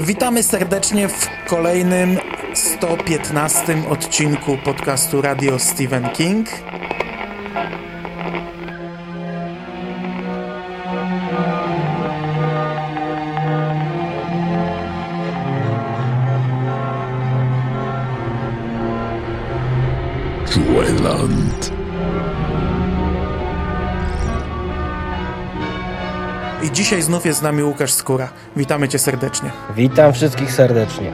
Witamy serdecznie w kolejnym 115 odcinku podcastu Radio Stephen King. Dzisiaj znów jest z nami Łukasz Skóra. Witamy cię serdecznie. Witam wszystkich serdecznie.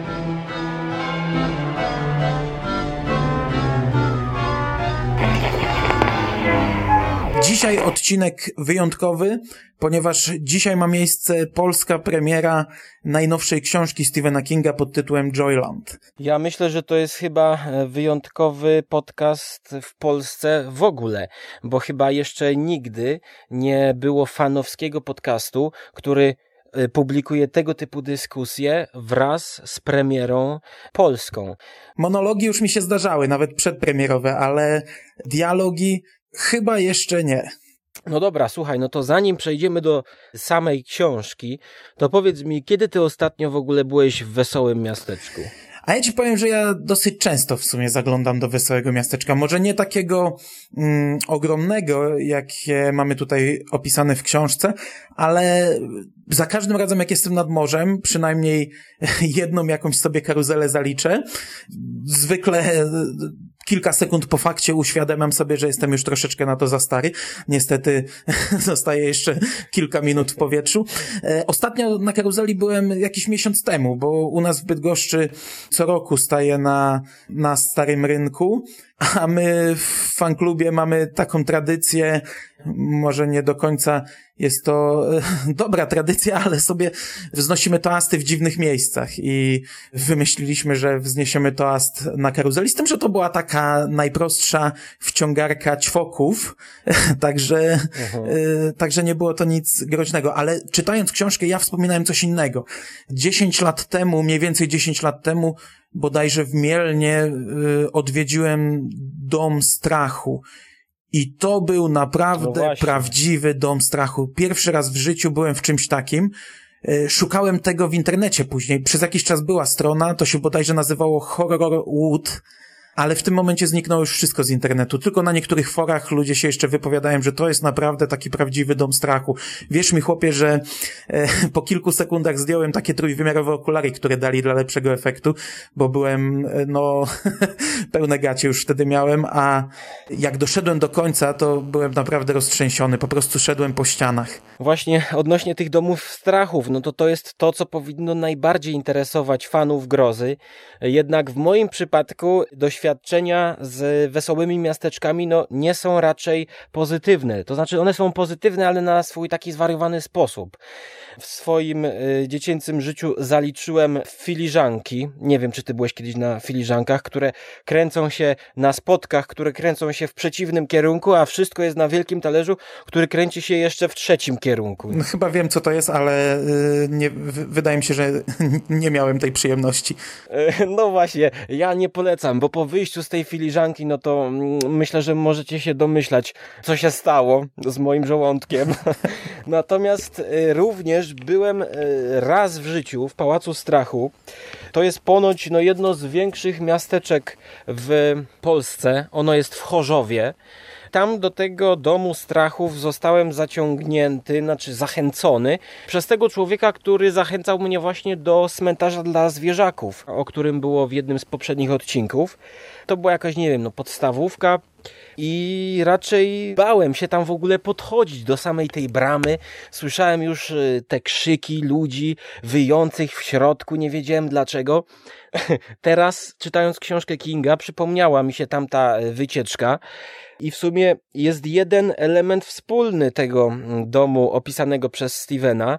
Dzisiaj odcinek wyjątkowy, ponieważ dzisiaj ma miejsce polska premiera najnowszej książki Stephena Kinga pod tytułem Joyland. Ja myślę, że to jest chyba e, wyjątkowy podcast w Polsce w ogóle, bo chyba jeszcze nigdy nie było fanowskiego podcastu, który e, publikuje tego typu dyskusje wraz z premierą polską. Monologi już mi się zdarzały, nawet przedpremierowe, ale dialogi chyba jeszcze nie. No dobra, słuchaj, no to zanim przejdziemy do samej książki, to powiedz mi, kiedy ty ostatnio w ogóle byłeś w wesołym miasteczku? A ja ci powiem, że ja dosyć często w sumie zaglądam do Wesołego Miasteczka. Może nie takiego mm, ogromnego, jakie mamy tutaj opisane w książce, ale za każdym razem, jak jestem nad morzem, przynajmniej jedną jakąś sobie karuzelę zaliczę. Zwykle kilka sekund po fakcie uświadamiam sobie, że jestem już troszeczkę na to za stary. Niestety zostaje jeszcze kilka minut w powietrzu. E, ostatnio na karuzeli byłem jakiś miesiąc temu, bo u nas w Bydgoszczy co roku staje na, na starym rynku, a my w fanklubie mamy taką tradycję, może nie do końca jest to e, dobra tradycja, ale sobie wznosimy toasty w dziwnych miejscach i wymyśliliśmy, że wzniesiemy toast na karuzeli, z tym, że to była taka najprostsza wciągarka ćwoków, także, y, także nie było to nic groźnego, ale czytając książkę ja wspominałem coś innego. Dziesięć lat temu, mniej więcej dziesięć lat temu, bodajże w Mielnie y, odwiedziłem dom strachu i to był naprawdę No prawdziwy dom strachu. Pierwszy raz w życiu byłem w czymś takim. E, Szukałem tego w internecie później. Przez jakiś czas była strona, to się bodajże nazywało Horror Wood, ale w tym momencie zniknęło już wszystko z internetu. Tylko na niektórych forach ludzie się jeszcze wypowiadają, że to jest naprawdę taki prawdziwy dom strachu. Wierz mi, chłopie, że e, po kilku sekundach zdjąłem takie trójwymiarowe okulary, które dali dla lepszego efektu, bo byłem, e, no, pełne gacie już wtedy miałem, a jak doszedłem do końca, to byłem naprawdę roztrzęsiony. Po prostu szedłem po ścianach. Właśnie odnośnie tych domów strachów, no to to jest to, co powinno najbardziej interesować fanów grozy. Jednak w moim przypadku doświadczenia z wesołymi miasteczkami no, nie są raczej pozytywne. To znaczy one są pozytywne, ale na swój taki zwariowany sposób. W swoim y, dziecięcym życiu zaliczyłem filiżanki. Nie wiem, czy ty byłeś kiedyś na filiżankach, które kręcą się na spotkach, które kręcą się w przeciwnym kierunku, a wszystko jest na wielkim talerzu, który kręci się jeszcze w trzecim kierunku. No, chyba wiem, co to jest, ale y, nie, wydaje mi się, że nie miałem tej przyjemności. E, No właśnie, ja nie polecam, bo po wyjściu z tej filiżanki, no to mm, myślę, że możecie się domyślać, co się stało z moim żołądkiem. Natomiast e, również byłem e, raz w życiu w Pałacu Strachu. To jest ponoć no, jedno z większych miasteczek w Polsce. Ono jest w Chorzowie. Tam do tego domu strachów zostałem zaciągnięty, znaczy zachęcony przez tego człowieka, który zachęcał mnie właśnie do cmentarza dla zwierzaków, o którym było w jednym z poprzednich odcinków. To była jakaś, nie wiem, no podstawówka i raczej bałem się tam w ogóle podchodzić do samej tej bramy. Słyszałem już y, te krzyki ludzi wyjących w środku, nie wiedziałem dlaczego. Teraz, czytając książkę Kinga, przypomniała mi się tamta y, wycieczka. I w sumie jest jeden element wspólny tego mm, domu opisanego przez Stevena,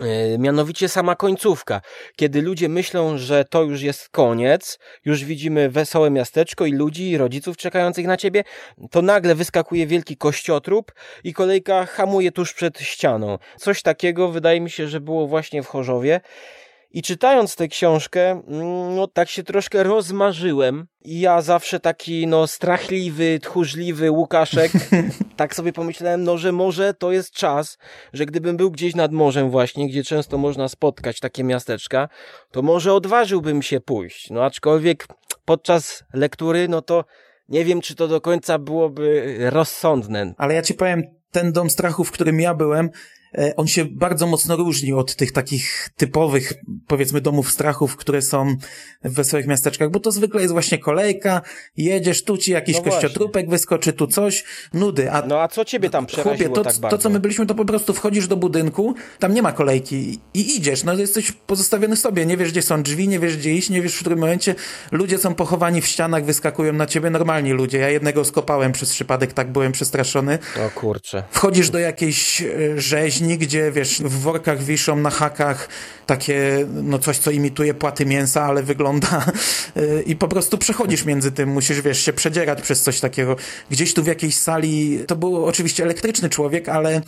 yy, mianowicie sama końcówka. Kiedy ludzie myślą, że to już jest koniec, już widzimy wesołe miasteczko i ludzi, i rodziców czekających na ciebie, to nagle wyskakuje wielki kościotrup i kolejka hamuje tuż przed ścianą. Coś takiego wydaje mi się, że było właśnie w Chorzowie. I czytając tę książkę, mm, no tak się troszkę rozmarzyłem. I ja zawsze taki, no, strachliwy, tchórzliwy Łukaszek, tak sobie pomyślałem, no, że może to jest czas, że gdybym był gdzieś nad morzem właśnie, gdzie często można spotkać takie miasteczka, to może odważyłbym się pójść. No, aczkolwiek podczas lektury, no to nie wiem, czy to do końca byłoby rozsądne. Ale ja ci powiem, ten dom strachu, w którym ja byłem, on się bardzo mocno różni od tych takich typowych, powiedzmy, domów strachów, które są w wesołych miasteczkach, bo to zwykle jest właśnie kolejka, jedziesz, tu ci jakiś no kościotrupek wyskoczy, tu coś, nudy. A, no a co ciebie tam przeraziło Chłopie, to, tak bardzo? To, co my byliśmy, to po prostu wchodzisz do budynku, tam nie ma kolejki i idziesz, no jesteś pozostawiony sobie, nie wiesz, gdzie są drzwi, nie wiesz, gdzie iść, nie wiesz, w którym momencie ludzie są pochowani w ścianach, wyskakują na ciebie, normalni ludzie. Ja jednego skopałem przez przypadek, tak byłem przestraszony. O kurczę. Wchodzisz do jakiejś e, rzeźni, gdzie, wiesz, w workach wiszą na hakach takie, no coś, co imituje płaty mięsa, ale wygląda e, i po prostu przechodzisz między tym, musisz, wiesz, się przedzierać przez coś takiego. Gdzieś tu w jakiejś sali, to był oczywiście elektryczny człowiek, ale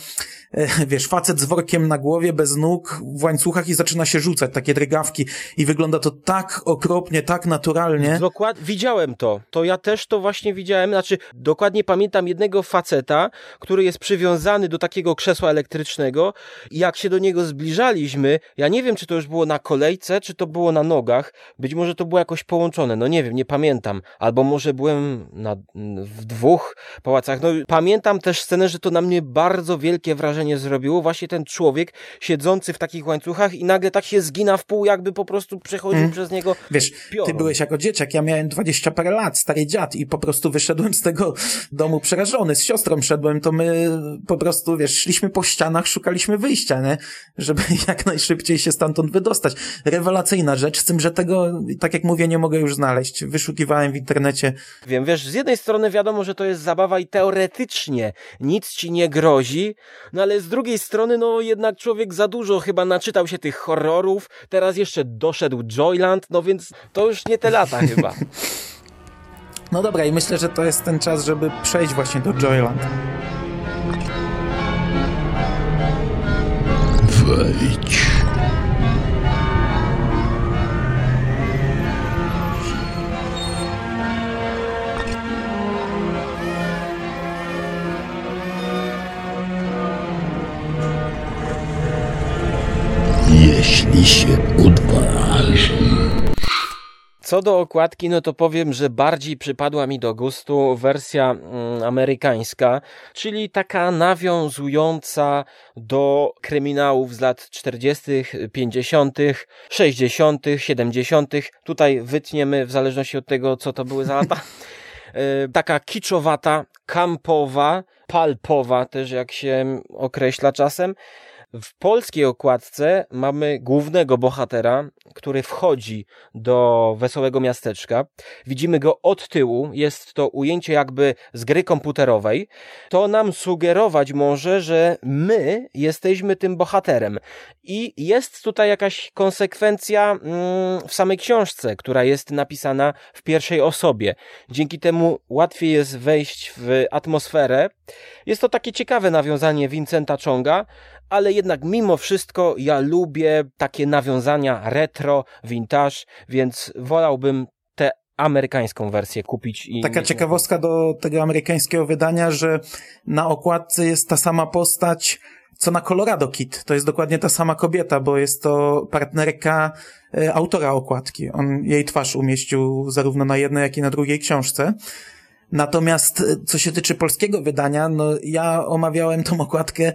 wiesz, facet z workiem na głowie, bez nóg, w łańcuchach i zaczyna się rzucać, takie drgawki i wygląda to tak okropnie, tak naturalnie. Dokładnie, widziałem to. To ja też to właśnie widziałem, znaczy dokładnie pamiętam jednego faceta, który jest przywiązany do takiego krzesła elektrycznego. I jak się do niego zbliżaliśmy, ja nie wiem, czy to już było na kolejce, czy to było na nogach, być może to było jakoś połączone, no nie wiem, nie pamiętam, albo może byłem na, w dwóch pałacach, no pamiętam też scenę, że to na mnie bardzo wielkie wrażenie zrobiło, właśnie ten człowiek siedzący w takich łańcuchach i nagle tak się zgina w pół, jakby po prostu przechodził hmm. przez niego Wiesz, ty byłeś jako dzieciak, ja miałem dwadzieścia parę lat, stary dziad i po prostu wyszedłem z tego domu przerażony, z siostrą szedłem, to my po prostu, wiesz, szliśmy po ścianach, szukaliśmy wyjścia, nie? Żeby jak najszybciej się stamtąd wydostać. Rewelacyjna rzecz, z tym, że tego, tak jak mówię, nie mogę już znaleźć. Wyszukiwałem w internecie. Wiem, wiesz, z jednej strony wiadomo, że to jest zabawa i teoretycznie nic ci nie grozi, no ale z drugiej strony, no jednak człowiek za dużo chyba naczytał się tych horrorów, teraz jeszcze doszedł Joyland, no więc to już nie te lata chyba. No dobra, i myślę, że to jest ten czas, żeby przejść właśnie do Joyland. Wejdź. Jeśli się odważy. Co do okładki, no to powiem, że bardziej przypadła mi do gustu wersja mm, amerykańska, czyli taka nawiązująca do kryminałów z lat 40., 50., 60., 70. Tutaj wytniemy w zależności od tego, co to były za lata. E, taka kiczowata, kampowa, palpowa też jak się określa czasem. W polskiej okładce mamy głównego bohatera, który wchodzi do wesołego miasteczka. Widzimy go od tyłu, jest to ujęcie jakby z gry komputerowej. To nam sugerować może, że my jesteśmy tym bohaterem. I jest tutaj jakaś konsekwencja mm, w samej książce, która jest napisana w pierwszej osobie. Dzięki temu łatwiej jest wejść w atmosferę. Jest to takie ciekawe nawiązanie Vincenta Chonga, ale jednak mimo wszystko ja lubię takie nawiązania retro, vintage, więc wolałbym tę amerykańską wersję kupić. I Taka ciekawostka do tego amerykańskiego wydania, że na okładce jest ta sama postać, co na Colorado Kid. To jest dokładnie ta sama kobieta, bo jest to partnerka e, autora okładki. On jej twarz umieścił zarówno na jednej, jak i na drugiej książce. Natomiast e, co się tyczy polskiego wydania, no ja omawiałem tą okładkę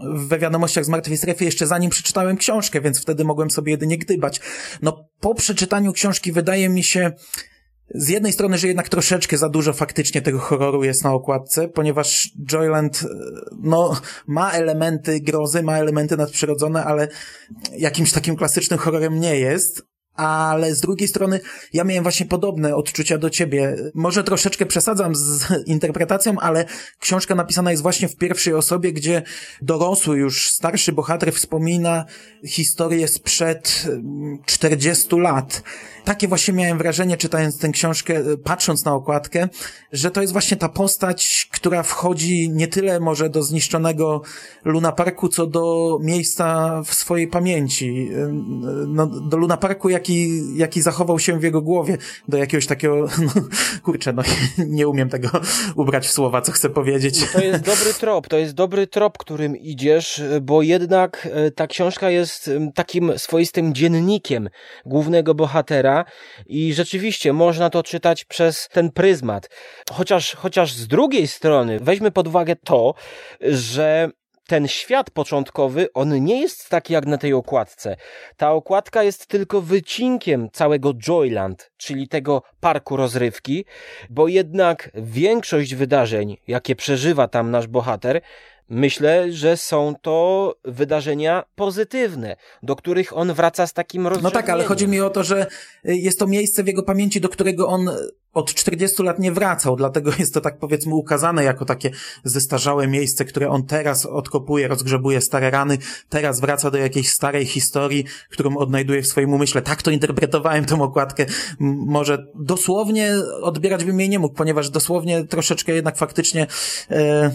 we wiadomościach z Martwej Strefy jeszcze zanim przeczytałem książkę, więc wtedy mogłem sobie jedynie gdybać. No po przeczytaniu książki wydaje mi się, z jednej strony, że jednak troszeczkę za dużo faktycznie tego horroru jest na okładce, ponieważ Joyland, e, no, ma elementy grozy, ma elementy nadprzyrodzone, ale jakimś takim klasycznym horrorem nie jest ale z drugiej strony ja miałem właśnie podobne odczucia do ciebie. Może troszeczkę przesadzam z interpretacją, ale książka napisana jest właśnie w pierwszej osobie, gdzie dorosły już starszy bohater wspomina historię sprzed 40 mm, lat takie właśnie miałem wrażenie, czytając tę książkę, e, patrząc na okładkę, że to jest właśnie ta postać, która wchodzi nie tyle może do zniszczonego Luna Parku, co do miejsca w swojej pamięci. No, do Luna Parku, jaki, jaki zachował się w jego głowie. Do jakiegoś takiego, no, kurczę, no nie umiem tego ubrać w słowa, co chcę powiedzieć. To jest dobry trop, to jest dobry trop, którym idziesz, bo jednak e, ta książka jest takim swoistym dziennikiem głównego bohatera i rzeczywiście można to czytać przez ten pryzmat. Chociaż, chociaż z drugiej strony weźmy pod uwagę to, że ten świat początkowy, on nie jest taki jak na tej okładce. Ta okładka jest tylko wycinkiem całego Joyland, czyli tego parku rozrywki, bo jednak większość wydarzeń, jakie przeżywa tam nasz bohater, Myślę, że są to wydarzenia pozytywne, do których on wraca z takim rozrzewnieniem. No tak, ale chodzi mi o to, że jest to miejsce w jego pamięci, do którego on od 40 lat nie wracał, dlatego jest to tak powiedzmy ukazane jako takie zestarzałe miejsce, które on teraz odkopuje, rozgrzebuje stare rany, teraz wraca do jakiejś starej historii, którą odnajduje w swoim umyśle. Tak to interpretowałem tą okładkę. Może dosłownie odbierać bym jej nie mógł, ponieważ dosłownie troszeczkę jednak faktycznie e,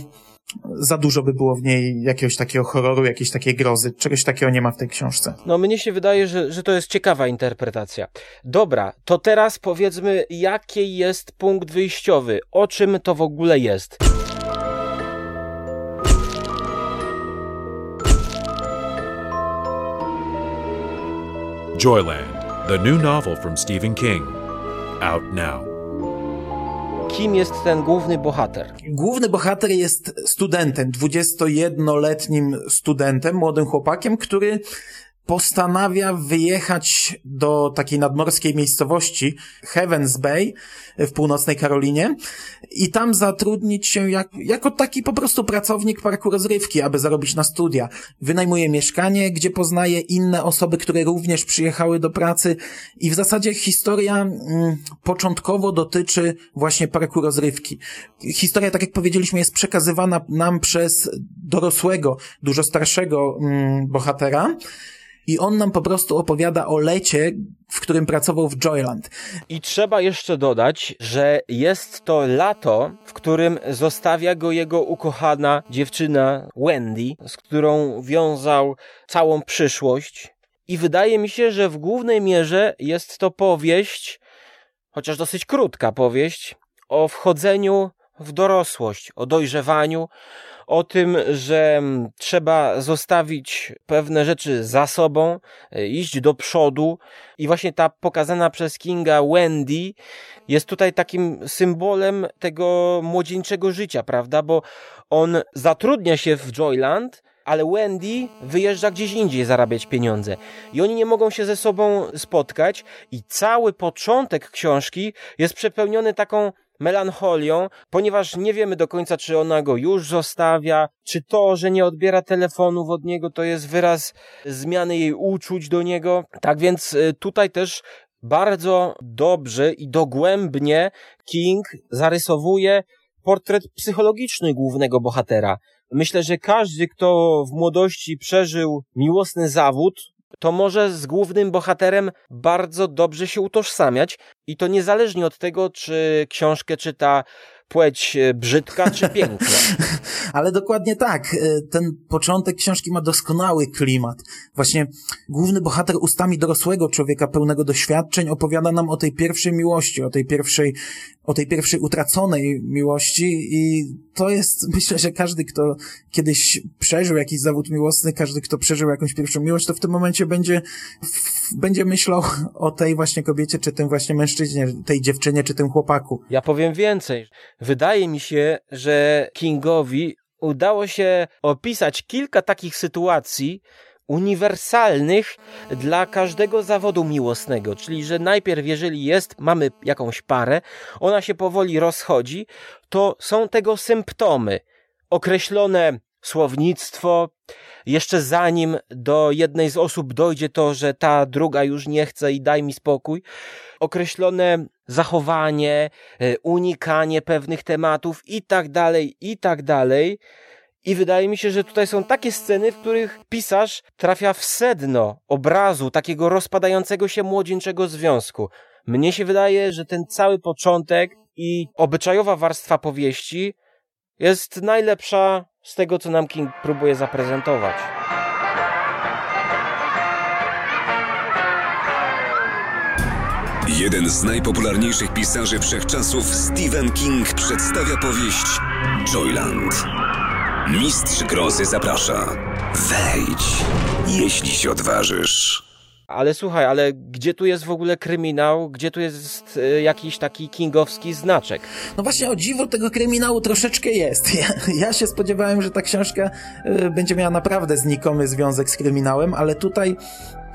za dużo by było w niej jakiegoś takiego horroru, jakiejś takiej grozy. Czegoś takiego nie ma w tej książce. No mnie się wydaje, że, że to jest ciekawa interpretacja. Dobra, to teraz powiedzmy, jaki jest punkt wyjściowy? O czym to w ogóle jest? Joyland, the new novel from Stephen King. Out now kim jest ten główny bohater? Główny bohater jest studentem, 21-letnim studentem, młodym chłopakiem, który postanawia wyjechać do takiej nadmorskiej miejscowości Heavens Bay w północnej Karolinie i tam zatrudnić się jak, jako taki po prostu pracownik parku rozrywki, aby zarobić na studia. Wynajmuje mieszkanie, gdzie poznaje inne osoby, które również przyjechały do pracy i w zasadzie historia mm, początkowo dotyczy właśnie parku rozrywki. Historia, tak jak powiedzieliśmy, jest przekazywana nam przez dorosłego, dużo starszego mm, bohatera, i on nam po prostu opowiada o lecie, w którym pracował w Joyland. I trzeba jeszcze dodać, że jest to lato, w którym zostawia go jego ukochana dziewczyna Wendy, z którą wiązał całą przyszłość. I wydaje mi się, że w głównej mierze jest to powieść, chociaż dosyć krótka powieść, o wchodzeniu w dorosłość, o dojrzewaniu, o tym, że mm, trzeba zostawić pewne rzeczy za sobą, e, iść do przodu i właśnie ta pokazana przez Kinga Wendy jest tutaj takim symbolem tego młodzieńczego życia, prawda? Bo on zatrudnia się w Joyland, ale Wendy wyjeżdża gdzieś indziej zarabiać pieniądze. I oni nie mogą się ze sobą spotkać i cały początek książki jest przepełniony taką melancholią, ponieważ nie wiemy do końca, czy ona go już zostawia, czy to, że nie odbiera telefonów od niego, to jest wyraz zmiany jej uczuć do niego. Tak więc y, tutaj też bardzo dobrze i dogłębnie King zarysowuje portret psychologiczny głównego bohatera. Myślę, że każdy, kto w młodości przeżył miłosny zawód, to może z głównym bohaterem bardzo dobrze się utożsamiać i to niezależnie od tego, czy książkę czyta płeć e, brzydka czy piękna. Ale dokładnie tak. E, ten początek książki ma doskonały klimat. Właśnie główny bohater ustami dorosłego człowieka pełnego doświadczeń opowiada nam o tej pierwszej miłości, o tej pierwszej, o tej pierwszej utraconej miłości i to jest, myślę, że każdy, kto kiedyś przeżył jakiś zawód miłosny, każdy, kto przeżył jakąś pierwszą miłość, to w tym momencie będzie, będzie myślał o tej właśnie kobiecie, czy tym właśnie mężczyźnie, tej dziewczynie, czy tym chłopaku. Ja powiem więcej. Wydaje mi się, że Kingowi udało się opisać kilka takich sytuacji, uniwersalnych dla każdego zawodu miłosnego, czyli że najpierw jeżeli jest, mamy jakąś parę, ona się powoli rozchodzi, to są tego symptomy. Określone słownictwo, jeszcze zanim do jednej z osób dojdzie to, że ta druga już nie chce i daj mi spokój, określone zachowanie, e, unikanie pewnych tematów i tak dalej, i tak dalej. I wydaje mi się, że tutaj są takie sceny, w których pisarz trafia w sedno obrazu takiego rozpadającego się młodzieńczego związku. Mnie się wydaje, że ten cały początek i obyczajowa warstwa powieści jest najlepsza z tego, co nam King próbuje zaprezentować. Jeden z najpopularniejszych pisarzy wszechczasów, Stephen King, przedstawia powieść Joyland. Mistrz grozy zaprasza. Wejdź, jeśli się odważysz. Ale słuchaj, ale gdzie tu jest w ogóle kryminał? Gdzie tu jest y, jakiś taki kingowski znaczek? No właśnie, o dziwo tego kryminału troszeczkę jest. Ja, ja się spodziewałem, że ta książka y, będzie miała naprawdę znikomy związek z kryminałem, ale tutaj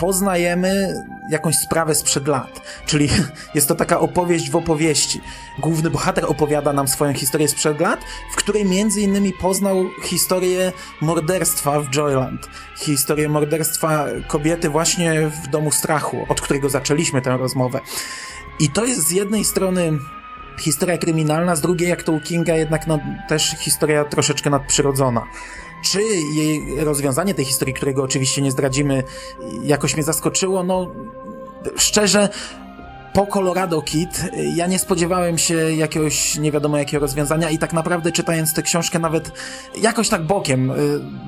poznajemy jakąś sprawę sprzed lat. Czyli jest to taka opowieść w opowieści. Główny bohater opowiada nam swoją historię sprzed lat, w której między innymi poznał historię morderstwa w Joyland. Historię morderstwa kobiety właśnie w domu strachu, od którego zaczęliśmy tę rozmowę. I to jest z jednej strony historia kryminalna, z drugiej, jak to u Kinga, jednak no, też historia troszeczkę nadprzyrodzona. Czy jej rozwiązanie tej historii, którego oczywiście nie zdradzimy, jakoś mnie zaskoczyło? No, szczerze, po Colorado Kid ja nie spodziewałem się jakiegoś nie wiadomo jakiego rozwiązania i tak naprawdę czytając tę książkę nawet jakoś tak bokiem y,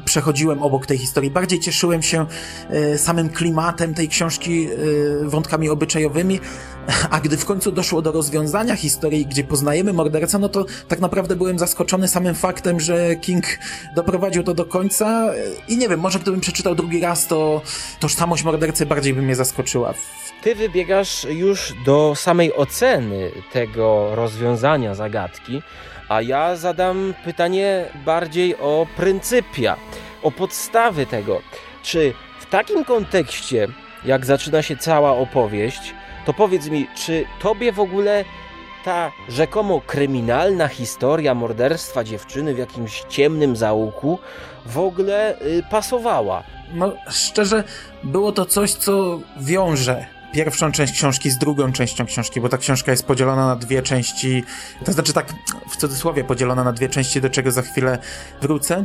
przechodziłem obok tej historii. Bardziej cieszyłem się y, samym klimatem tej książki, y, wątkami obyczajowymi, a gdy w końcu doszło do rozwiązania historii, gdzie poznajemy mordercę, no to tak naprawdę byłem zaskoczony samym faktem, że King doprowadził to do końca i nie wiem, może gdybym przeczytał drugi raz, to tożsamość mordercy bardziej by mnie zaskoczyła. Ty wybiegasz już do samej oceny tego rozwiązania zagadki, a ja zadam pytanie bardziej o pryncypia, o podstawy tego. Czy w takim kontekście, jak zaczyna się cała opowieść, to powiedz mi, czy tobie w ogóle ta rzekomo kryminalna historia morderstwa dziewczyny w jakimś ciemnym zaułku w ogóle y, pasowała? No, szczerze, było to coś, co wiąże pierwszą część książki z drugą częścią książki, bo ta książka jest podzielona na dwie części, to znaczy tak w cudzysłowie podzielona na dwie części, do czego za chwilę wrócę.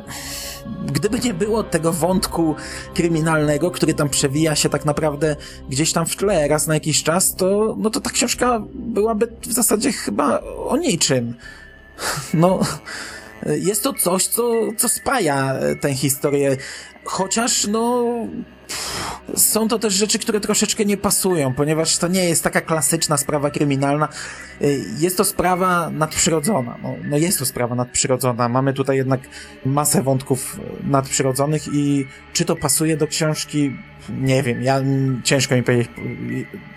Gdyby nie było tego wątku kryminalnego, który tam przewija się tak naprawdę gdzieś tam w tle raz na jakiś czas, to, no to ta książka byłaby w zasadzie chyba o niczym. No, jest to coś, co, co spaja tę historię. Chociaż, no, są to też rzeczy, które troszeczkę nie pasują, ponieważ to nie jest taka klasyczna sprawa kryminalna. Y, jest to sprawa nadprzyrodzona. No, no jest to sprawa nadprzyrodzona. Mamy tutaj jednak masę wątków nadprzyrodzonych i czy to pasuje do książki? Nie wiem, ja ciężko mi powiedzieć.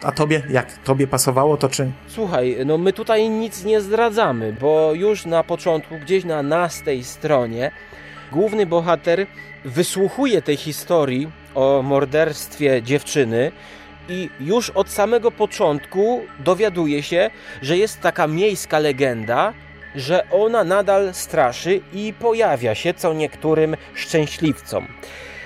A tobie? Jak tobie pasowało to czy? Słuchaj, no my tutaj nic nie zdradzamy, bo już na początku, gdzieś na nastej stronie, główny bohater wysłuchuje tej historii o morderstwie dziewczyny i już od samego początku dowiaduje się, że jest taka miejska legenda, że ona nadal straszy i pojawia się co niektórym szczęśliwcom.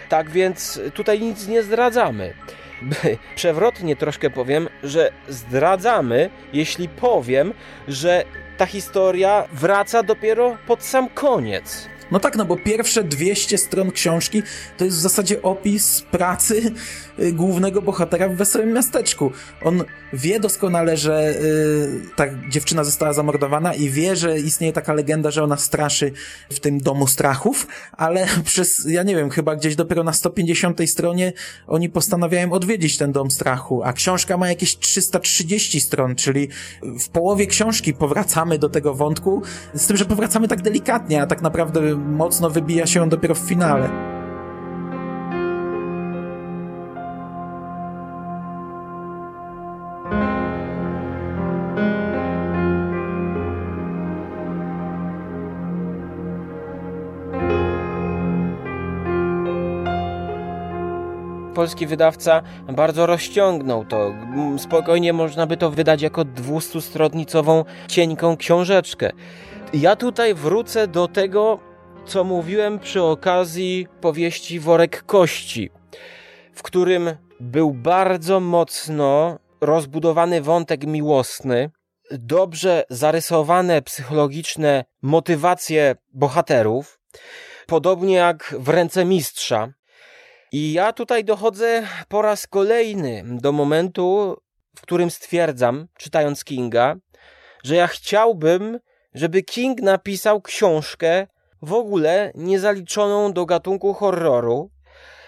Tak więc tutaj nic nie zdradzamy. Przewrotnie troszkę powiem, że zdradzamy, jeśli powiem, że ta historia wraca dopiero pod sam koniec. No tak, no bo pierwsze 200 stron książki to jest w zasadzie opis pracy y, głównego bohatera w Wesołym Miasteczku. On wie doskonale, że y, ta dziewczyna została zamordowana i wie, że istnieje taka legenda, że ona straszy w tym domu strachów, ale przez, ja nie wiem, chyba gdzieś dopiero na 150 stronie oni postanawiają odwiedzić ten dom strachu, a książka ma jakieś 330 stron, czyli w połowie książki powracamy do tego wątku, z tym, że powracamy tak delikatnie, a tak naprawdę mocno wybija się dopiero w finale. polski wydawca bardzo rozciągnął to. Spokojnie można by to wydać jako 200-stronnicową cienką książeczkę. Ja tutaj wrócę do tego, co mówiłem przy okazji powieści Worek Kości, w którym był bardzo mocno rozbudowany wątek miłosny, dobrze zarysowane psychologiczne motywacje bohaterów, podobnie jak w ręce mistrza. I ja tutaj dochodzę po raz kolejny do momentu, w którym stwierdzam, czytając Kinga, że ja chciałbym, żeby King napisał książkę w ogóle niezaliczoną do gatunku horroru,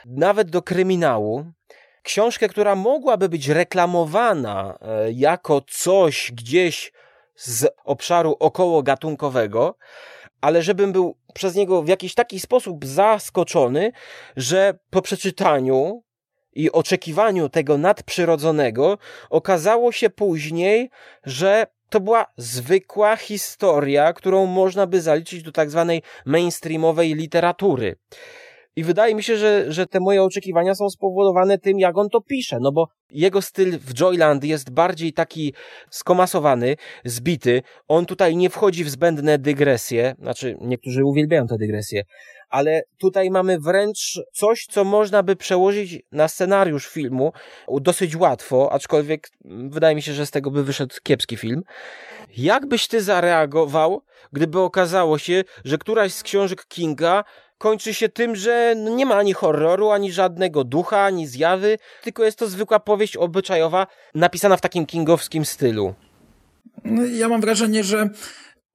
nawet do kryminału. Książkę, która mogłaby być reklamowana e, jako coś gdzieś z obszaru około gatunkowego, ale żebym był przez niego w jakiś taki sposób zaskoczony, że po przeczytaniu i oczekiwaniu tego nadprzyrodzonego okazało się później, że to była zwykła historia, którą można by zaliczyć do tak zwanej mainstreamowej literatury. I wydaje mi się, że, że te moje oczekiwania są spowodowane tym, jak on to pisze, no bo jego styl w Joyland jest bardziej taki skomasowany, zbity. On tutaj nie wchodzi w zbędne dygresje, znaczy niektórzy uwielbiają te dygresje, ale tutaj mamy wręcz coś, co można by przełożyć na scenariusz filmu dosyć łatwo, aczkolwiek wydaje mi się, że z tego by wyszedł kiepski film. Jak byś ty zareagował, gdyby okazało się, że któraś z książek Kinga kończy się tym, że nie ma ani horroru, ani żadnego ducha, ani zjawy, tylko jest to zwykła powieść obyczajowa, napisana w takim kingowskim stylu. No, ja mam wrażenie, że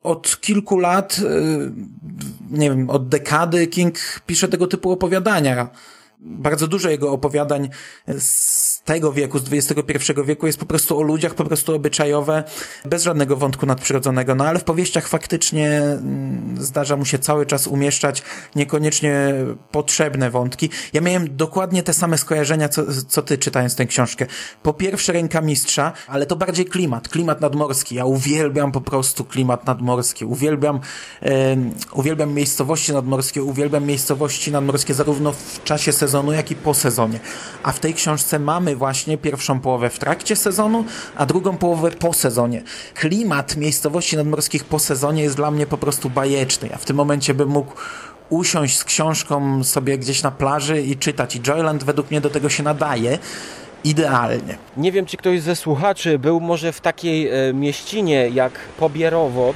od kilku lat, y, nie wiem, od dekady King pisze tego typu opowiadania. Bardzo dużo jego opowiadań tego wieku, z XXI wieku jest po prostu o ludziach, po prostu obyczajowe, bez żadnego wątku nadprzyrodzonego. No ale w powieściach faktycznie mm, zdarza mu się cały czas umieszczać niekoniecznie potrzebne wątki. Ja miałem dokładnie te same skojarzenia, co, co ty czytając tę książkę. Po pierwsze ręka mistrza, ale to bardziej klimat, klimat nadmorski. Ja uwielbiam po prostu klimat nadmorski. Uwielbiam, e, uwielbiam miejscowości nadmorskie, uwielbiam miejscowości nadmorskie zarówno w czasie sezonu, jak i po sezonie. A w tej książce mamy mamy właśnie pierwszą połowę w trakcie sezonu, a drugą połowę po sezonie. Klimat miejscowości nadmorskich po sezonie jest dla mnie po prostu bajeczny. Ja w tym momencie bym mógł usiąść z książką sobie gdzieś na plaży i czytać. I Joyland według mnie do tego się nadaje idealnie. Nie wiem, czy ktoś ze słuchaczy był może w takiej e, mieścinie jak Pobierowo.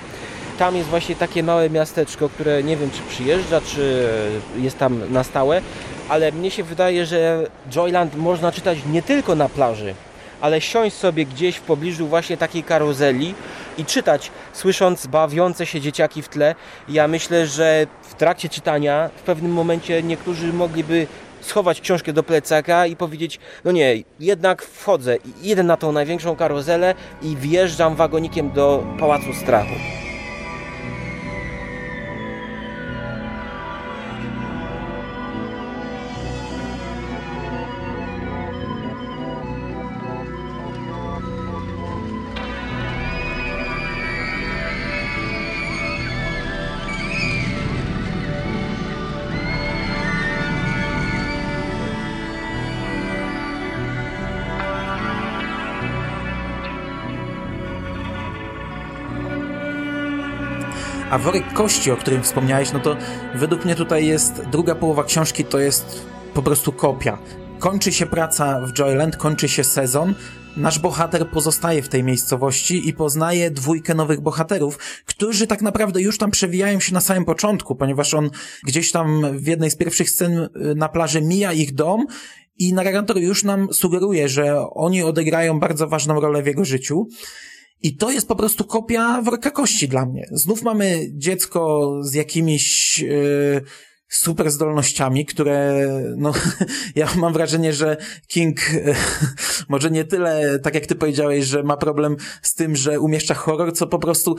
Tam jest właśnie takie małe miasteczko, które nie wiem, czy przyjeżdża, czy jest tam na stałe ale mnie się wydaje, że Joyland można czytać nie tylko na plaży, ale siąść sobie gdzieś w pobliżu właśnie takiej karuzeli i czytać, słysząc bawiące się dzieciaki w tle. Ja myślę, że w trakcie czytania w pewnym momencie niektórzy mogliby schować książkę do plecaka i powiedzieć, no nie, jednak wchodzę, idę na tą największą karuzelę i wjeżdżam wagonikiem do Pałacu Strachu. A worek kości, o którym wspomniałeś, no to według mnie tutaj jest druga połowa książki, to jest po prostu kopia. Kończy się praca w Joyland, kończy się sezon, nasz bohater pozostaje w tej miejscowości i poznaje dwójkę nowych bohaterów, którzy tak naprawdę już tam przewijają się na samym początku, ponieważ on gdzieś tam w jednej z pierwszych scen y, na plaży mija ich dom i narrator już nam sugeruje, że oni odegrają bardzo ważną rolę w jego życiu. I to jest po prostu kopia worka kości dla mnie. Znów mamy dziecko z jakimiś yy, super zdolnościami, które, no, ja mam wrażenie, że King yy, może nie tyle, tak jak ty powiedziałeś, że ma problem z tym, że umieszcza horror, co po prostu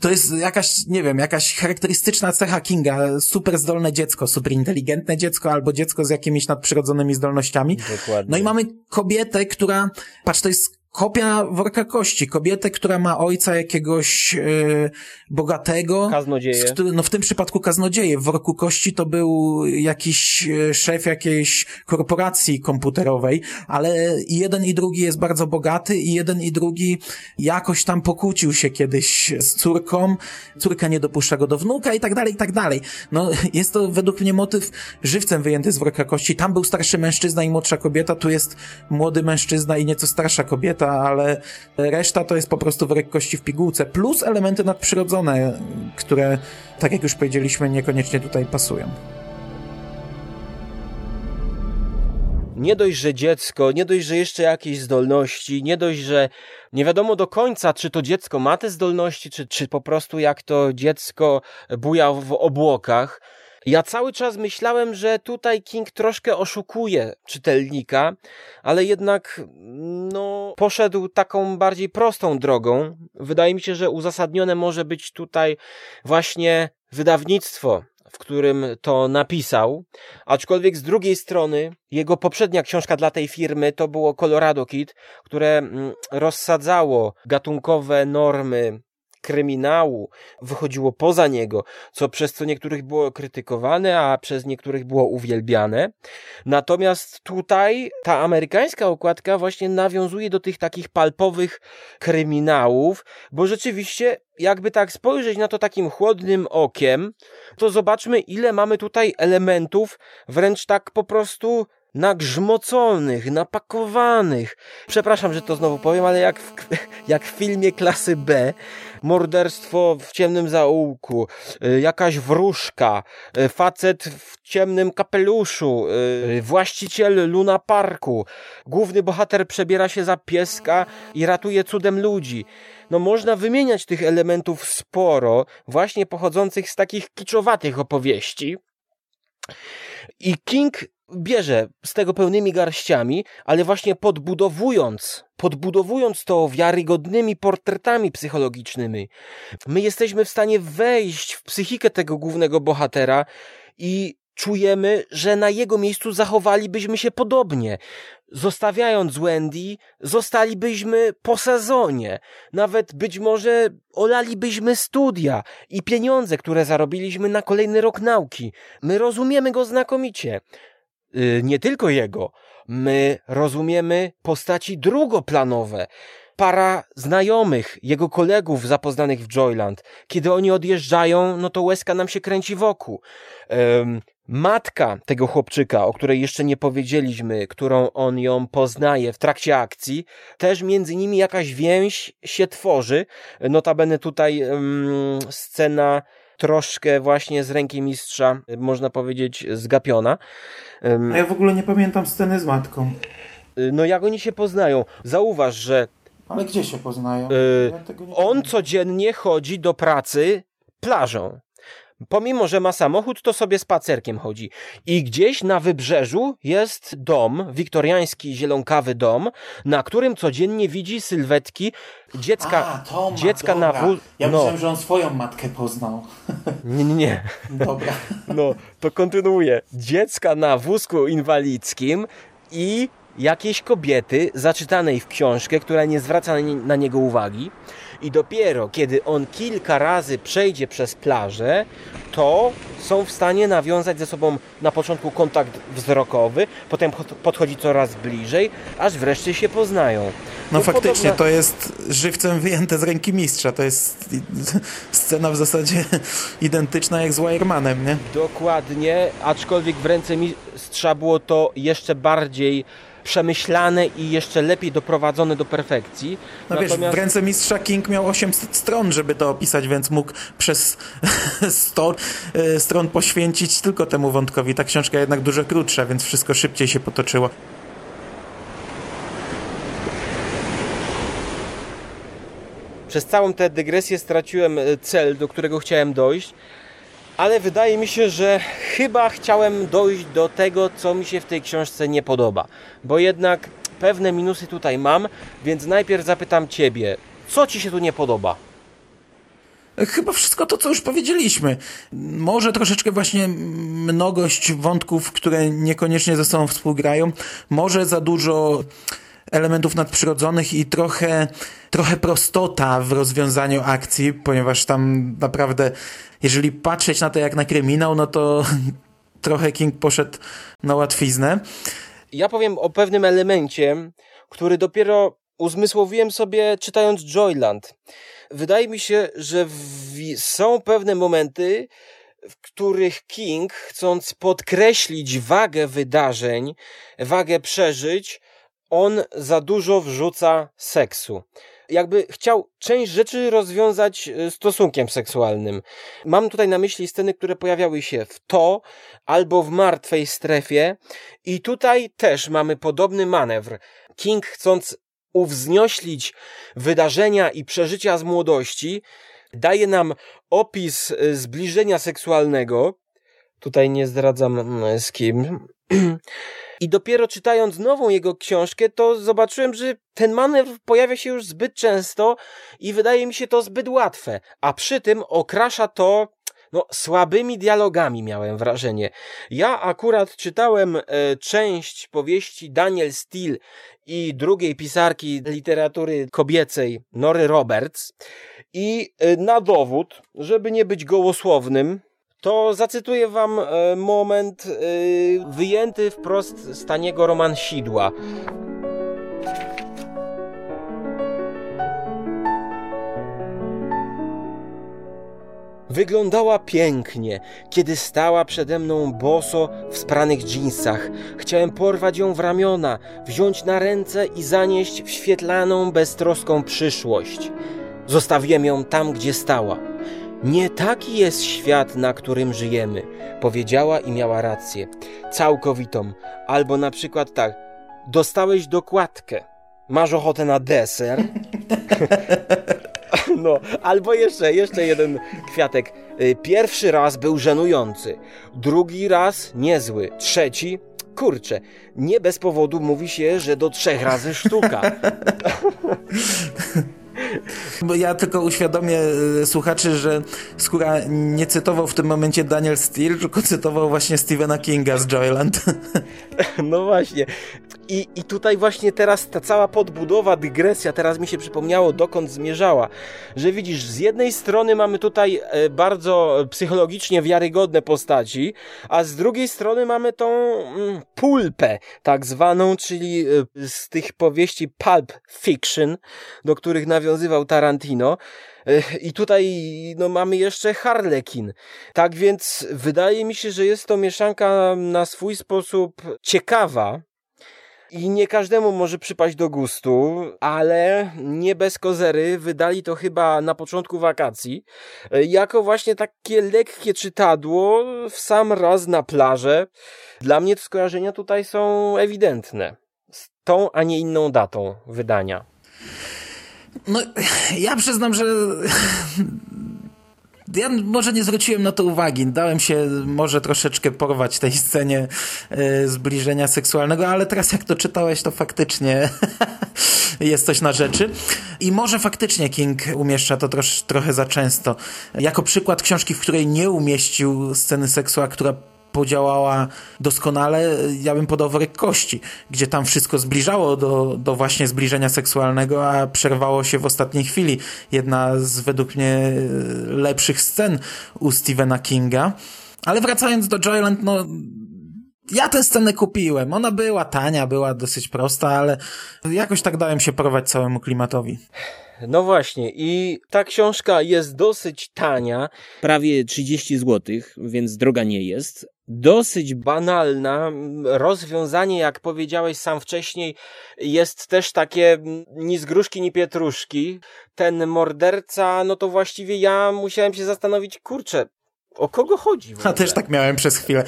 to jest jakaś, nie wiem, jakaś charakterystyczna cecha Kinga. Super zdolne dziecko, super inteligentne dziecko, albo dziecko z jakimiś nadprzyrodzonymi zdolnościami. Dokładnie. No i mamy kobietę, która, patrz, to jest kopia worka kości. Kobietę, która ma ojca jakiegoś e, bogatego. Kaznodzieje. Który, no w tym przypadku kaznodzieje. W worku kości to był jakiś e, szef jakiejś korporacji komputerowej, ale i jeden i drugi jest bardzo bogaty i jeden i drugi jakoś tam pokłócił się kiedyś z córką. Córka nie dopuszcza go do wnuka i tak dalej, i tak dalej. No jest to według mnie motyw żywcem wyjęty z worka kości. Tam był starszy mężczyzna i młodsza kobieta, tu jest młody mężczyzna i nieco starsza kobieta ale reszta to jest po prostu worek kości w pigułce, plus elementy nadprzyrodzone, które, tak jak już powiedzieliśmy, niekoniecznie tutaj pasują. nie dość, że dziecko, nie dość, że jeszcze jakieś zdolności, nie dość, że nie wiadomo do końca, czy to dziecko ma te zdolności, czy, czy po prostu jak to dziecko buja w obłokach. Ja cały czas myślałem, że tutaj King troszkę oszukuje czytelnika, ale jednak no, poszedł taką bardziej prostą drogą. Wydaje mi się, że uzasadnione może być tutaj właśnie wydawnictwo, w którym to napisał, aczkolwiek z drugiej strony jego poprzednia książka dla tej firmy to było Colorado Kid, które mm, rozsadzało gatunkowe normy kryminału wychodziło poza niego, co przez co niektórych było krytykowane, a przez niektórych było uwielbiane. Natomiast tutaj ta amerykańska okładka właśnie nawiązuje do tych takich palpowych kryminałów, bo rzeczywiście jakby tak spojrzeć na to takim chłodnym okiem, to zobaczmy ile mamy tutaj elementów wręcz tak po prostu nagrzmoconych, napakowanych. Przepraszam, że to znowu powiem, ale jak w, jak w filmie klasy B, morderstwo w ciemnym zaułku, y, jakaś wróżka, y, facet w ciemnym kapeluszu, y, właściciel Luna Parku, główny bohater przebiera się za pieska i ratuje cudem ludzi. No można wymieniać tych elementów sporo, właśnie pochodzących z takich kiczowatych opowieści. I King bierze z tego pełnymi garściami, ale właśnie podbudowując, podbudowując to wiarygodnymi portretami psychologicznymi, my jesteśmy w stanie wejść w psychikę tego głównego bohatera i czujemy, że na jego miejscu zachowalibyśmy się podobnie. Zostawiając Wendy, zostalibyśmy po sezonie. Nawet być może olalibyśmy studia i pieniądze, które zarobiliśmy na kolejny rok nauki. My rozumiemy go znakomicie. Y, nie tylko jego, my rozumiemy postaci drugoplanowe. Para znajomych, jego kolegów zapoznanych w Joyland. Kiedy oni odjeżdżają, no to łezka nam się kręci wokół. Um, matka tego chłopczyka, o której jeszcze nie powiedzieliśmy, którą on ją poznaje w trakcie akcji, też między nimi jakaś więź się tworzy. Notabene tutaj um, scena troszkę właśnie z ręki mistrza, można powiedzieć, zgapiona. A ja w ogóle nie pamiętam sceny z matką. Y, no jak oni się poznają? Zauważ, że ale gdzie się poznają? Yy, ja on codziennie chodzi do pracy plażą. Pomimo, że ma samochód, to sobie spacerkiem chodzi. I gdzieś na wybrzeżu jest dom, wiktoriański zielonkawy dom, na którym codziennie widzi sylwetki dziecka, A, to ma, dziecka dobra. na wóz... Ja no. myślałem, że on swoją matkę poznał. Nie, nie. Dobra. No, to kontynuuję. Dziecka na wózku inwalidzkim i jakiejś kobiety zaczytanej w książkę, która nie zwraca na niego uwagi i dopiero kiedy on kilka razy przejdzie przez plażę, to są w stanie nawiązać ze sobą na początku kontakt wzrokowy, potem podchodzi coraz bliżej, aż wreszcie się poznają. No faktycznie, podobna... to jest żywcem wyjęte z ręki mistrza. To jest scena w zasadzie identyczna jak z Wiremanem, nie? Dokładnie, aczkolwiek w ręce mistrza było to jeszcze bardziej przemyślane i jeszcze lepiej doprowadzone do perfekcji. No Natomiast... wiesz, w ręce mistrza King miał 800 stron, żeby to opisać, więc mógł przez 100 e, stron poświęcić tylko temu wątkowi. Ta książka jednak dużo krótsza, więc wszystko szybciej się potoczyło. Przez całą tę dygresję straciłem e, cel, do którego chciałem dojść ale wydaje mi się, że chyba chciałem dojść do tego, co mi się w tej książce nie podoba, bo jednak pewne minusy tutaj mam, więc najpierw zapytam Ciebie, co Ci się tu nie podoba? Chyba wszystko to, co już powiedzieliśmy. Może troszeczkę właśnie mnogość wątków, które niekoniecznie ze sobą współgrają. Może za dużo elementów nadprzyrodzonych i trochę, trochę prostota w rozwiązaniu akcji, ponieważ tam naprawdę, jeżeli patrzeć na to jak na kryminał, no to trochę King poszedł na łatwiznę. Ja powiem o pewnym elemencie, który dopiero uzmysłowiłem sobie czytając Joyland. Wydaje mi się, że są pewne momenty, w których King, chcąc podkreślić wagę wydarzeń, wagę przeżyć, on za dużo wrzuca seksu. Jakby chciał część rzeczy rozwiązać e, stosunkiem seksualnym. Mam tutaj na myśli sceny, które pojawiały się w to albo w martwej strefie i tutaj też mamy podobny manewr. King chcąc uwznioślić wydarzenia i przeżycia z młodości, daje nam opis e, zbliżenia seksualnego. Tutaj nie zdradzam mm, z kim. I dopiero czytając nową jego książkę, to zobaczyłem, że ten manewr pojawia się już zbyt często i wydaje mi się to zbyt łatwe, a przy tym okrasza to no, słabymi dialogami miałem wrażenie. Ja akurat czytałem e, część powieści Daniel Steele i drugiej pisarki literatury kobiecej Nory Roberts i e, na dowód, żeby nie być gołosłownym, to zacytuję wam e, moment e, wyjęty wprost z taniego romansidła. Wyglądała pięknie, kiedy stała przede mną boso w spranych dżinsach. Chciałem porwać ją w ramiona, wziąć na ręce i zanieść w świetlaną, beztroską przyszłość. Zostawiłem ją tam, gdzie stała. Nie taki jest świat, na którym żyjemy, powiedziała i miała rację. Całkowitą. Albo na przykład tak, dostałeś dokładkę, masz ochotę na deser? No, albo jeszcze, jeszcze jeden kwiatek. Y, pierwszy raz był żenujący, drugi raz niezły, trzeci kurczę, nie bez powodu mówi się, że do trzech razy sztuka. Bo ja tylko uświadomię e, słuchaczy, że Skóra nie cytował w tym momencie Daniel Steele, tylko cytował właśnie Stephena Kinga z Joyland. No właśnie. I, I tutaj właśnie teraz ta cała podbudowa, dygresja, teraz mi się przypomniało, dokąd zmierzała. Że widzisz, z jednej strony mamy tutaj e, bardzo psychologicznie wiarygodne postaci, a z drugiej strony mamy tą mm, pulpę, tak zwaną, czyli e, z tych powieści pulp fiction, do których nawiązywał Tarantino. E, I tutaj no, mamy jeszcze Harlekin. Tak więc wydaje mi się, że jest to mieszanka na swój sposób ciekawa, i nie każdemu może przypaść do gustu, ale nie bez kozery wydali to chyba na początku wakacji, e, jako właśnie takie lekkie czytadło w sam raz na plażę. Dla mnie te skojarzenia tutaj są ewidentne. Z tą, a nie inną datą wydania. No, ja przyznam, że ja może nie zwróciłem na to uwagi. Dałem się może troszeczkę porwać tej scenie e, zbliżenia seksualnego, ale teraz jak to czytałeś, to faktycznie jest coś na rzeczy. I może faktycznie King umieszcza to trosz, trochę za często. Jako przykład książki, w której nie umieścił sceny seksu, a która podziałała doskonale, ja bym podał worek kości, gdzie tam wszystko zbliżało do, do właśnie zbliżenia seksualnego, a przerwało się w ostatniej chwili. Jedna z według mnie lepszych scen u Stephena Kinga. Ale wracając do Joyland, no ja tę scenę kupiłem. Ona była tania, była dosyć prosta, ale jakoś tak dałem się porwać całemu klimatowi. No właśnie, i ta książka jest dosyć tania. Prawie 30 zł, więc droga nie jest. Dosyć banalna. Rozwiązanie, jak powiedziałeś sam wcześniej, jest też takie ni z gruszki, ni pietruszki. Ten morderca, no to właściwie ja musiałem się zastanowić, kurczę, o kogo chodzi? A też tak miałem przez chwilę.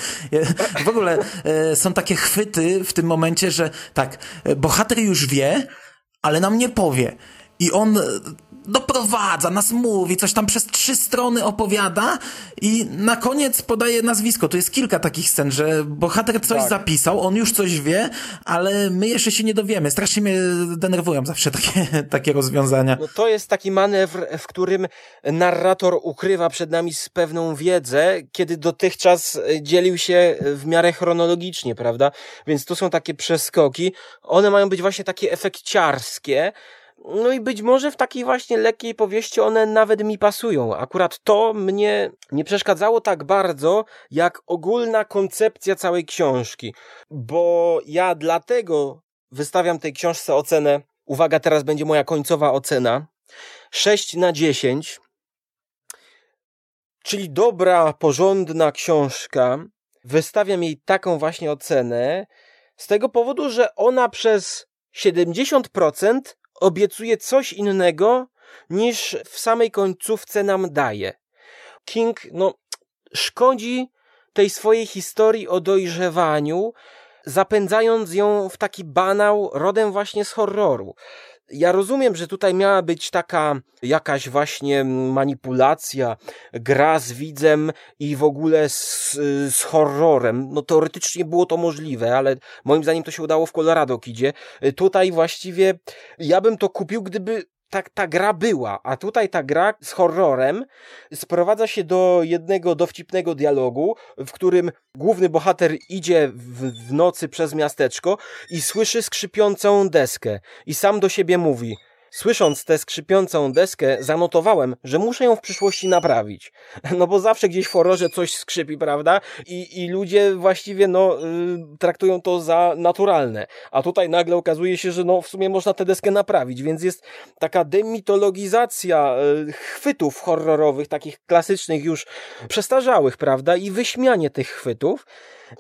W ogóle e, są takie chwyty w tym momencie, że tak, e, bohater już wie, ale nam nie powie. I on doprowadza, nas mówi, coś tam przez trzy strony opowiada i na koniec podaje nazwisko. To jest kilka takich scen, że bohater coś tak. zapisał, on już coś wie, ale my jeszcze się nie dowiemy. Strasznie mnie denerwują zawsze takie, takie rozwiązania. No to jest taki manewr, w którym narrator ukrywa przed nami pewną wiedzę, kiedy dotychczas dzielił się w miarę chronologicznie, prawda? Więc to są takie przeskoki. One mają być właśnie takie efekciarskie, no i być może w takiej właśnie lekkiej powieści one nawet mi pasują. Akurat to mnie nie przeszkadzało tak bardzo, jak ogólna koncepcja całej książki. Bo ja dlatego wystawiam tej książce ocenę. Uwaga, teraz będzie moja końcowa ocena. 6 na 10. Czyli dobra, porządna książka. Wystawiam jej taką właśnie ocenę z tego powodu, że ona przez 70% obiecuje coś innego niż w samej końcówce nam daje. King, no, szkodzi tej swojej historii o dojrzewaniu, zapędzając ją w taki banał rodem właśnie z horroru. Ja rozumiem, że tutaj miała być taka jakaś właśnie manipulacja, gra z widzem i w ogóle z, z horrorem. No teoretycznie było to możliwe, ale moim zdaniem to się udało w Colorado Kidzie. Tutaj właściwie ja bym to kupił, gdyby tak ta gra była, a tutaj ta gra z horrorem sprowadza się do jednego dowcipnego dialogu, w którym główny bohater idzie w, w nocy przez miasteczko i słyszy skrzypiącą deskę i sam do siebie mówi – Słysząc tę skrzypiącą deskę, zanotowałem, że muszę ją w przyszłości naprawić. No bo zawsze gdzieś w horrorze coś skrzypi, prawda? I, i ludzie właściwie, no, y, traktują to za naturalne. A tutaj nagle okazuje się, że no, w sumie można tę deskę naprawić, więc jest taka demitologizacja y, chwytów horrorowych, takich klasycznych już przestarzałych, prawda? I wyśmianie tych chwytów.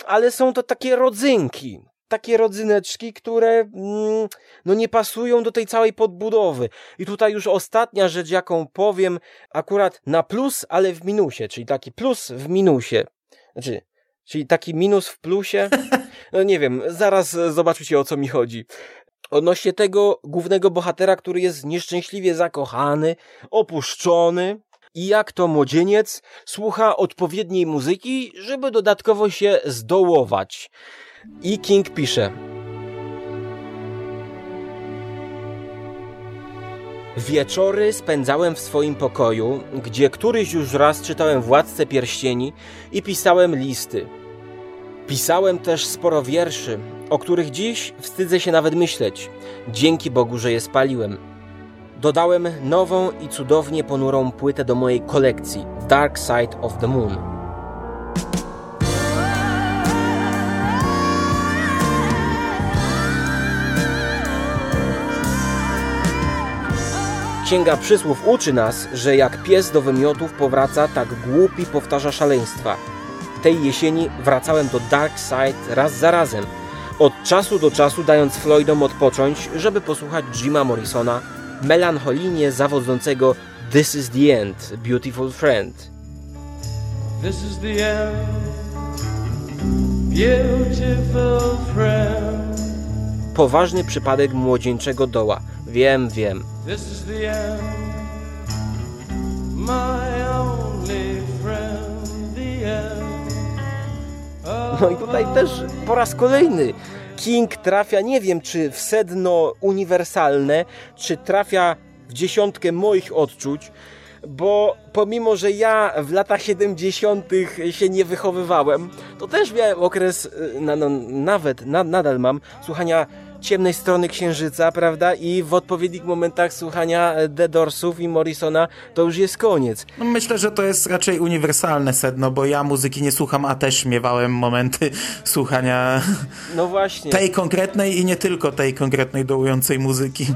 Ale są to takie rodzynki, takie rodzyneczki, które mm, no nie pasują do tej całej podbudowy. I tutaj już ostatnia rzecz, jaką powiem, akurat na plus, ale w minusie, czyli taki plus w minusie. Znaczy, czyli taki minus w plusie. No nie wiem, zaraz zobaczycie o co mi chodzi. Odnośnie tego głównego bohatera, który jest nieszczęśliwie zakochany, opuszczony, i jak to młodzieniec słucha odpowiedniej muzyki, żeby dodatkowo się zdołować. I King pisze. Wieczory spędzałem w swoim pokoju, gdzie któryś już raz czytałem Władcę Pierścieni i pisałem listy. Pisałem też sporo wierszy, o których dziś wstydzę się nawet myśleć. Dzięki Bogu, że je spaliłem. Dodałem nową i cudownie ponurą płytę do mojej kolekcji Dark Side of the Moon. Księga Przysłów uczy nas, że jak pies do wymiotów powraca, tak głupi powtarza szaleństwa. Tej jesieni wracałem do Dark Side raz za razem, od czasu do czasu dając Floydom odpocząć, żeby posłuchać Jima Morrisona, melancholijnie zawodzącego This is the end, beautiful friend. This is the end, beautiful friend. Poważny przypadek młodzieńczego doła. Wiem, wiem. No i tutaj też po raz kolejny King trafia, nie wiem czy w sedno uniwersalne, czy trafia w dziesiątkę moich odczuć, bo pomimo, że ja w latach 70. się nie wychowywałem, to też miałem okres, y, na, no, nawet na, nadal mam, słuchania ciemnej strony księżyca, prawda? I w odpowiednich momentach słuchania The Doorsów i Morrisona to już jest koniec. No myślę, że to jest raczej uniwersalne sedno, bo ja muzyki nie słucham, a też miewałem momenty słuchania no właśnie. tej konkretnej i nie tylko tej konkretnej dołującej muzyki.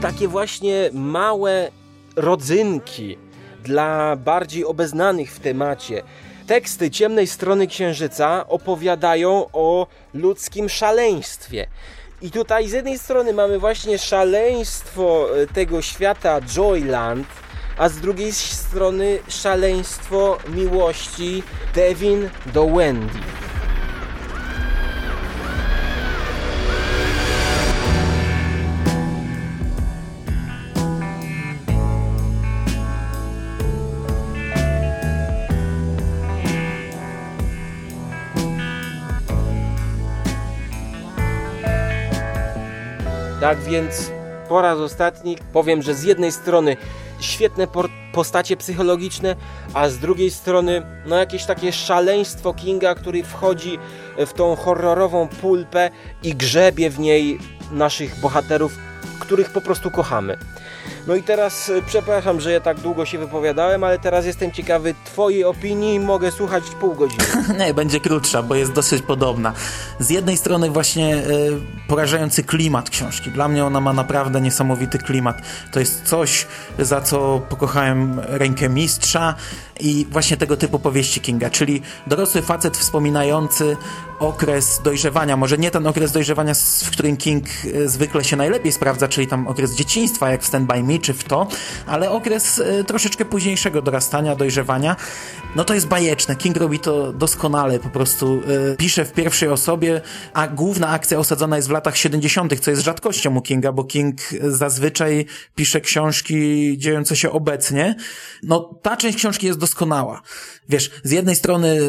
Takie właśnie małe rodzynki dla bardziej obeznanych w temacie. Teksty ciemnej strony księżyca opowiadają o ludzkim szaleństwie. I tutaj z jednej strony mamy właśnie szaleństwo e, tego świata Joyland, a z drugiej strony szaleństwo miłości Devin do Wendy. Tak więc po raz ostatni powiem, że z jednej strony świetne postacie psychologiczne, a z drugiej strony no jakieś takie szaleństwo Kinga, który wchodzi w tą horrorową pulpę i grzebie w niej naszych bohaterów, których po prostu kochamy. No i teraz y, przepraszam, że ja tak długo się wypowiadałem, ale teraz jestem ciekawy twojej opinii i mogę słuchać pół godziny. Nie, będzie krótsza, bo jest dosyć podobna. Z jednej strony właśnie y, porażający klimat książki. Dla mnie ona ma naprawdę niesamowity klimat. To jest coś, za co pokochałem rękę mistrza i właśnie tego typu powieści Kinga, czyli dorosły facet wspominający okres dojrzewania, może nie ten okres dojrzewania, w którym King e, zwykle się najlepiej sprawdza, czyli tam okres dzieciństwa, jak w Stand By Me czy w to, ale okres e, troszeczkę późniejszego dorastania, dojrzewania, no to jest bajeczne. King robi to doskonale, po prostu e, pisze w pierwszej osobie, a główna akcja osadzona jest w latach 70., co jest rzadkością u Kinga, bo King zazwyczaj pisze książki dziejące się obecnie. No, ta część książki jest doskonała. Wiesz, z jednej strony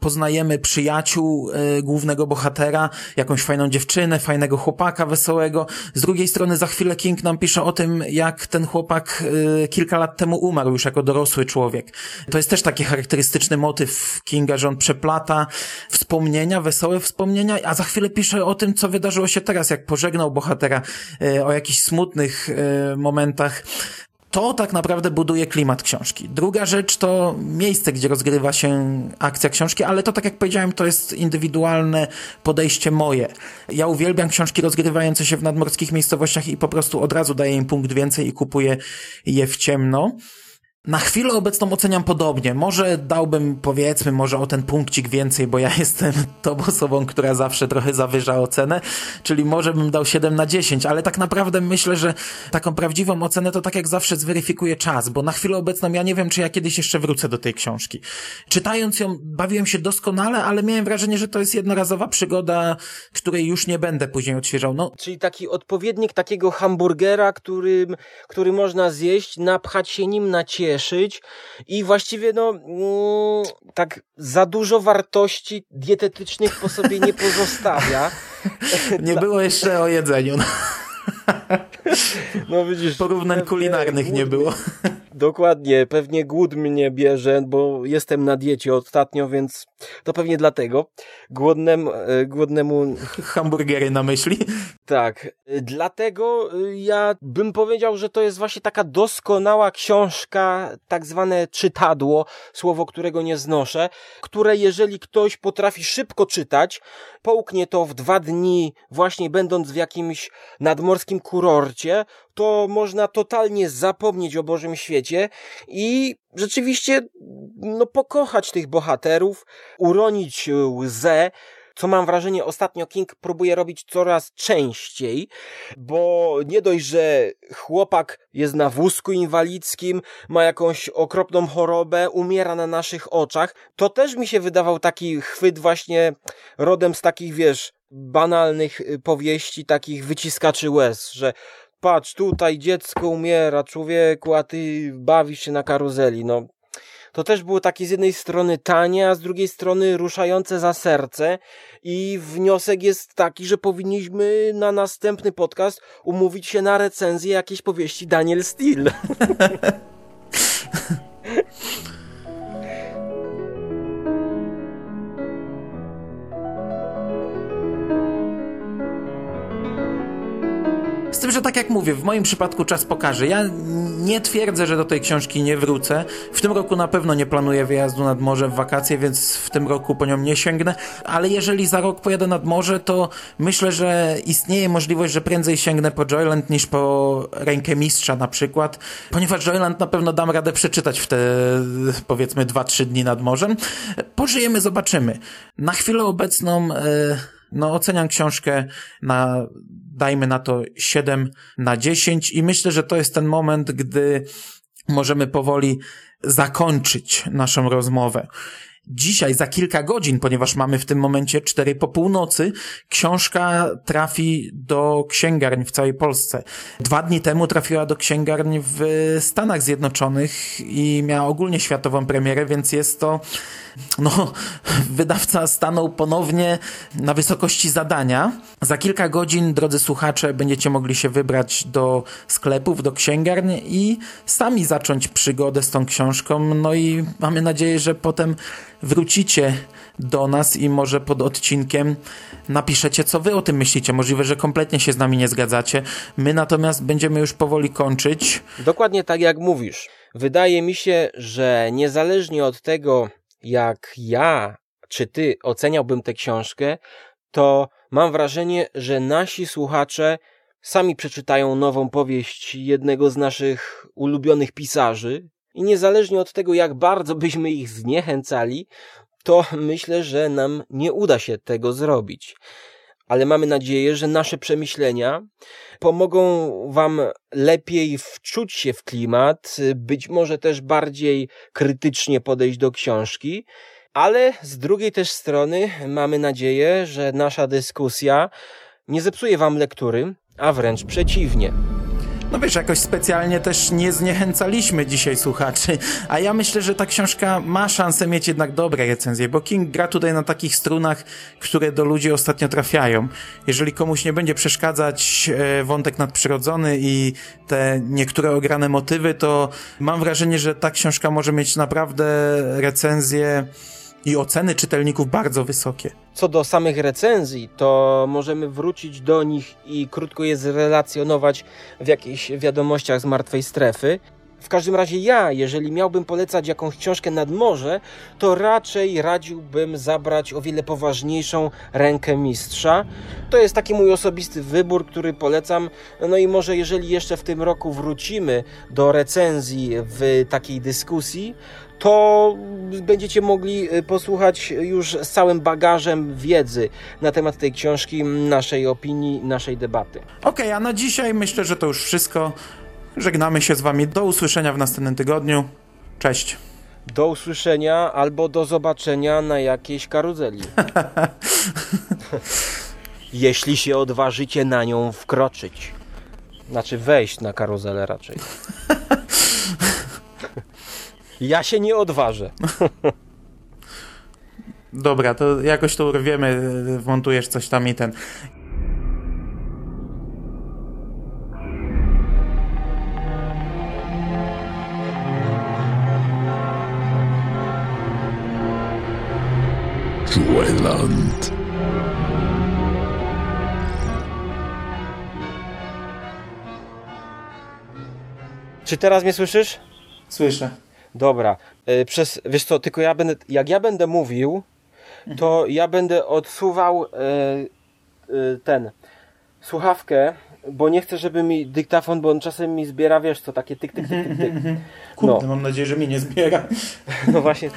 poznajemy przyjaciół y, głównego bohatera, jakąś fajną dziewczynę, fajnego chłopaka wesołego. Z drugiej strony za chwilę King nam pisze o tym, jak ten chłopak y, kilka lat temu umarł już jako dorosły człowiek. To jest też taki charakterystyczny motyw Kinga, że on przeplata wspomnienia, wesołe wspomnienia, a za chwilę pisze o tym, co wydarzyło się teraz, jak pożegnał bohatera, y, o jakichś smutnych momentach to tak naprawdę buduje klimat książki. Druga rzecz to miejsce, gdzie rozgrywa się akcja książki, ale to tak jak powiedziałem, to jest indywidualne podejście moje. Ja uwielbiam książki rozgrywające się w nadmorskich miejscowościach i po prostu od razu daję im punkt więcej i kupuję je w ciemno. Na chwilę obecną oceniam podobnie. Może dałbym, powiedzmy, może o ten punkcik więcej, bo ja jestem tą osobą, która zawsze trochę zawyża ocenę, czyli może bym dał 7 na 10, ale tak naprawdę myślę, że taką prawdziwą ocenę to tak jak zawsze zweryfikuje czas, bo na chwilę obecną ja nie wiem, czy ja kiedyś jeszcze wrócę do tej książki. Czytając ją, bawiłem się doskonale, ale miałem wrażenie, że to jest jednorazowa przygoda, której już nie będę później odświeżał. No. Czyli taki odpowiednik takiego hamburgera, którym, który można zjeść, napchać się nim na ciebie cieszyć i właściwie no mm, tak za dużo wartości dietetycznych po sobie nie pozostawia. Nie było jeszcze o jedzeniu. No. Widzisz. Porównań kulinarnych nie było. Dokładnie, pewnie głód mnie bierze, bo jestem na diecie ostatnio, więc to pewnie dlatego. Głodnemu, e, głodnemu... Hamburgery na myśli? Tak. Dlatego e, ja bym powiedział, że to jest właśnie taka doskonała książka, tak zwane czytadło, słowo którego nie znoszę, które jeżeli ktoś potrafi szybko czytać, połknie to w dwa dni, właśnie będąc w jakimś nadmorskim kurorcie, to można totalnie zapomnieć o Bożym świecie i rzeczywiście no, pokochać tych bohaterów, uronić łzę, co mam wrażenie ostatnio King próbuje robić coraz częściej, bo nie dość, że chłopak jest na wózku inwalidzkim, ma jakąś okropną chorobę, umiera na naszych oczach, to też mi się wydawał taki chwyt właśnie rodem z takich, wiesz, banalnych y, powieści, takich wyciskaczy łez, że patrz, tutaj dziecko umiera, człowieku, a ty bawisz się na karuzeli, no. To też było takie z jednej strony tanie, a z drugiej strony ruszające za serce i wniosek jest taki, że powinniśmy na następny podcast umówić się na recenzję jakiejś powieści Daniel Steele. Z tym, że tak jak mówię, w moim przypadku czas pokaże. Ja nie twierdzę, że do tej książki nie wrócę. W tym roku na pewno nie planuję wyjazdu nad morze w wakacje, więc w tym roku po nią nie sięgnę. Ale jeżeli za rok pojadę nad morze, to myślę, że istnieje możliwość, że prędzej sięgnę po Joyland niż po Rękę Mistrza na przykład, ponieważ Joyland na pewno dam radę przeczytać w te powiedzmy 2-3 dni nad morzem. Pożyjemy, zobaczymy. Na chwilę obecną... Yy no, oceniam książkę na, dajmy na to 7 na 10 i myślę, że to jest ten moment, gdy możemy powoli zakończyć naszą rozmowę. Dzisiaj, za kilka godzin, ponieważ mamy w tym momencie cztery po północy, książka trafi do księgarni w całej Polsce. Dwa dni temu trafiła do księgarni w Stanach Zjednoczonych i miała ogólnie światową premierę, więc jest to no, wydawca stanął ponownie na wysokości zadania. Za kilka godzin, drodzy słuchacze, będziecie mogli się wybrać do sklepów, do księgarni i sami zacząć przygodę z tą książką. No i mamy nadzieję, że potem wrócicie do nas i może pod odcinkiem napiszecie, co wy o tym myślicie. Możliwe, że kompletnie się z nami nie zgadzacie. My natomiast będziemy już powoli kończyć. Dokładnie tak jak mówisz. Wydaje mi się, że niezależnie od tego, jak ja czy ty oceniałbym tę książkę, to mam wrażenie, że nasi słuchacze sami przeczytają nową powieść jednego z naszych ulubionych pisarzy i niezależnie od tego, jak bardzo byśmy ich zniechęcali, to myślę, że nam nie uda się tego zrobić. Ale mamy nadzieję, że nasze przemyślenia pomogą Wam lepiej wczuć się w klimat, być może też bardziej krytycznie podejść do książki, ale z drugiej też strony mamy nadzieję, że nasza dyskusja nie zepsuje Wam lektury, a wręcz przeciwnie. No wiesz, jakoś specjalnie też nie zniechęcaliśmy dzisiaj słuchaczy, a ja myślę, że ta książka ma szansę mieć jednak dobre recenzje, bo King gra tutaj na takich strunach, które do ludzi ostatnio trafiają. Jeżeli komuś nie będzie przeszkadzać e, wątek nadprzyrodzony i te niektóre ograne motywy, to mam wrażenie, że ta książka może mieć naprawdę recenzje i oceny czytelników bardzo wysokie. Co do samych recenzji, to możemy wrócić do nich i krótko je zrelacjonować w jakichś wiadomościach z martwej strefy. W każdym razie ja, jeżeli miałbym polecać jakąś książkę nad morze, to raczej radziłbym zabrać o wiele poważniejszą rękę mistrza. To jest taki mój osobisty wybór, który polecam. No i może jeżeli jeszcze w tym roku wrócimy do recenzji w takiej dyskusji, to będziecie mogli y, posłuchać już z całym bagażem wiedzy na temat tej książki, naszej opinii, naszej debaty. Okej, okay, a na dzisiaj myślę, że to już wszystko. Żegnamy się z Wami. Do usłyszenia w następnym tygodniu. Cześć. Do usłyszenia albo do zobaczenia na jakiejś karuzeli. Jeśli się odważycie na nią wkroczyć. Znaczy wejść na karuzelę raczej. Ja się nie odważę. Dobra, to jakoś to urwiemy, wmontujesz coś tam i ten. Joyland. Czy teraz mnie słyszysz? Słyszę. Dobra. E, przez, wiesz co, tylko ja będę, jak ja będę mówił, to ja będę odsuwał e, e, ten, słuchawkę, bo nie chcę, żeby mi dyktafon, bo on czasem mi zbiera, wiesz co, takie tyk, tyk, tyk, tyk, tyk. Kurde, no. mam nadzieję, że mi nie zbiera. No właśnie,